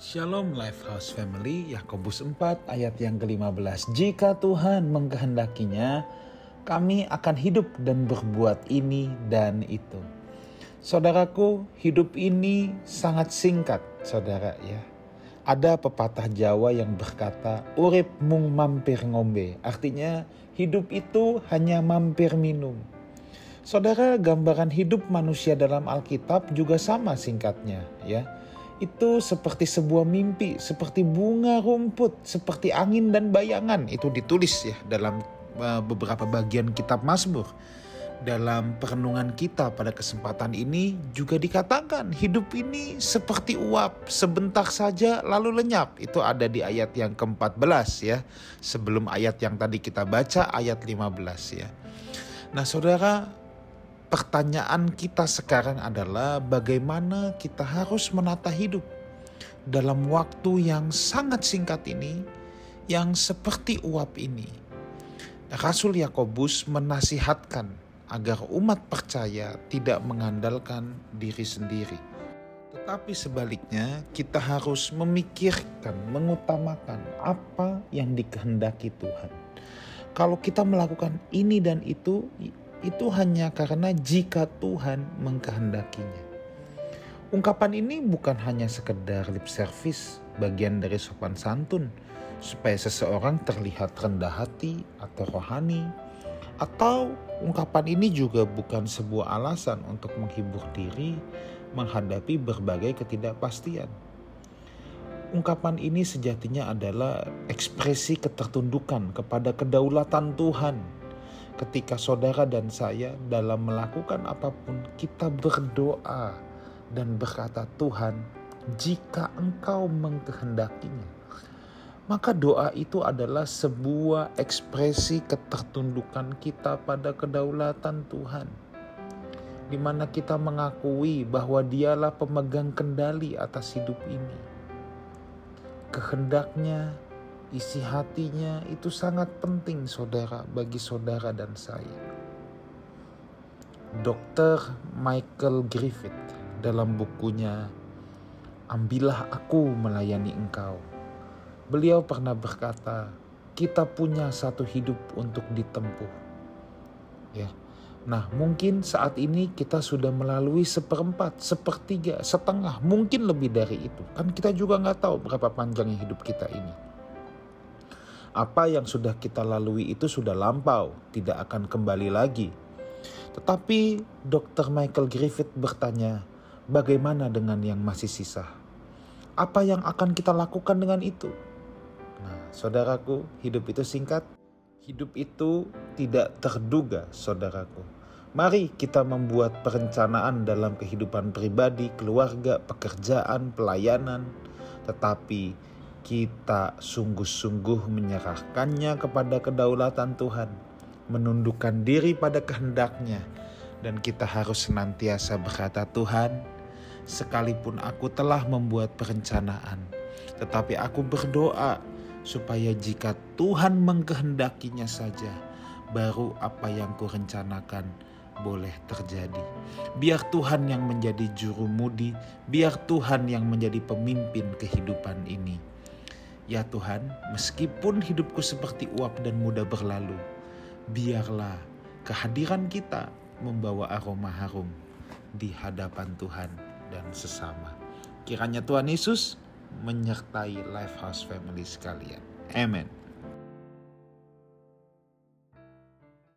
Shalom Lifehouse Family, Yakobus 4 ayat yang ke-15. Jika Tuhan mengkehendakinya, kami akan hidup dan berbuat ini dan itu. Saudaraku, hidup ini sangat singkat, saudara ya. Ada pepatah Jawa yang berkata, urip mung mampir ngombe. Artinya, hidup itu hanya mampir minum. Saudara, gambaran hidup manusia dalam Alkitab juga sama singkatnya, ya itu seperti sebuah mimpi, seperti bunga rumput, seperti angin dan bayangan. Itu ditulis ya dalam uh, beberapa bagian kitab Mazmur. Dalam perenungan kita pada kesempatan ini juga dikatakan hidup ini seperti uap, sebentar saja lalu lenyap. Itu ada di ayat yang ke-14 ya. Sebelum ayat yang tadi kita baca ayat 15 ya. Nah, Saudara, pertanyaan kita sekarang adalah bagaimana kita harus menata hidup dalam waktu yang sangat singkat ini, yang seperti uap ini. Rasul Yakobus menasihatkan agar umat percaya tidak mengandalkan diri sendiri. Tetapi sebaliknya, kita harus memikirkan, mengutamakan apa yang dikehendaki Tuhan. Kalau kita melakukan ini dan itu, itu hanya karena jika Tuhan mengkehendakinya. Ungkapan ini bukan hanya sekedar lip service, bagian dari sopan santun, supaya seseorang terlihat rendah hati atau rohani, atau ungkapan ini juga bukan sebuah alasan untuk menghibur diri menghadapi berbagai ketidakpastian. Ungkapan ini sejatinya adalah ekspresi ketertundukan kepada kedaulatan Tuhan ketika saudara dan saya dalam melakukan apa pun kita berdoa dan berkata Tuhan jika engkau mengkehendakinya. Maka doa itu adalah sebuah ekspresi ketertundukan kita pada kedaulatan Tuhan. Di mana kita mengakui bahwa dialah pemegang kendali atas hidup ini. Kehendaknya isi hatinya itu sangat penting saudara bagi saudara dan saya. Dr. Michael Griffith dalam bukunya Ambillah aku melayani engkau. Beliau pernah berkata, kita punya satu hidup untuk ditempuh. Ya. Nah, mungkin saat ini kita sudah melalui seperempat, sepertiga, setengah, mungkin lebih dari itu. Kan kita juga nggak tahu berapa panjangnya hidup kita ini apa yang sudah kita lalui itu sudah lampau, tidak akan kembali lagi. Tetapi Dr. Michael Griffith bertanya, bagaimana dengan yang masih sisa? Apa yang akan kita lakukan dengan itu? Nah, saudaraku, hidup itu singkat. Hidup itu tidak terduga, saudaraku. Mari kita membuat perencanaan dalam kehidupan pribadi, keluarga, pekerjaan, pelayanan, tetapi kita sungguh-sungguh menyerahkannya kepada kedaulatan Tuhan, menundukkan diri pada kehendaknya, dan kita harus senantiasa berkata, "Tuhan, sekalipun aku telah membuat perencanaan, tetapi aku berdoa supaya jika Tuhan mengkehendakinya saja, baru apa yang kurencanakan boleh terjadi. Biar Tuhan yang menjadi juru mudi, biar Tuhan yang menjadi pemimpin kehidupan ini." Ya Tuhan, meskipun hidupku seperti uap dan mudah berlalu, biarlah kehadiran kita membawa aroma harum di hadapan Tuhan dan sesama. Kiranya Tuhan Yesus menyertai Lifehouse Family sekalian. Amen.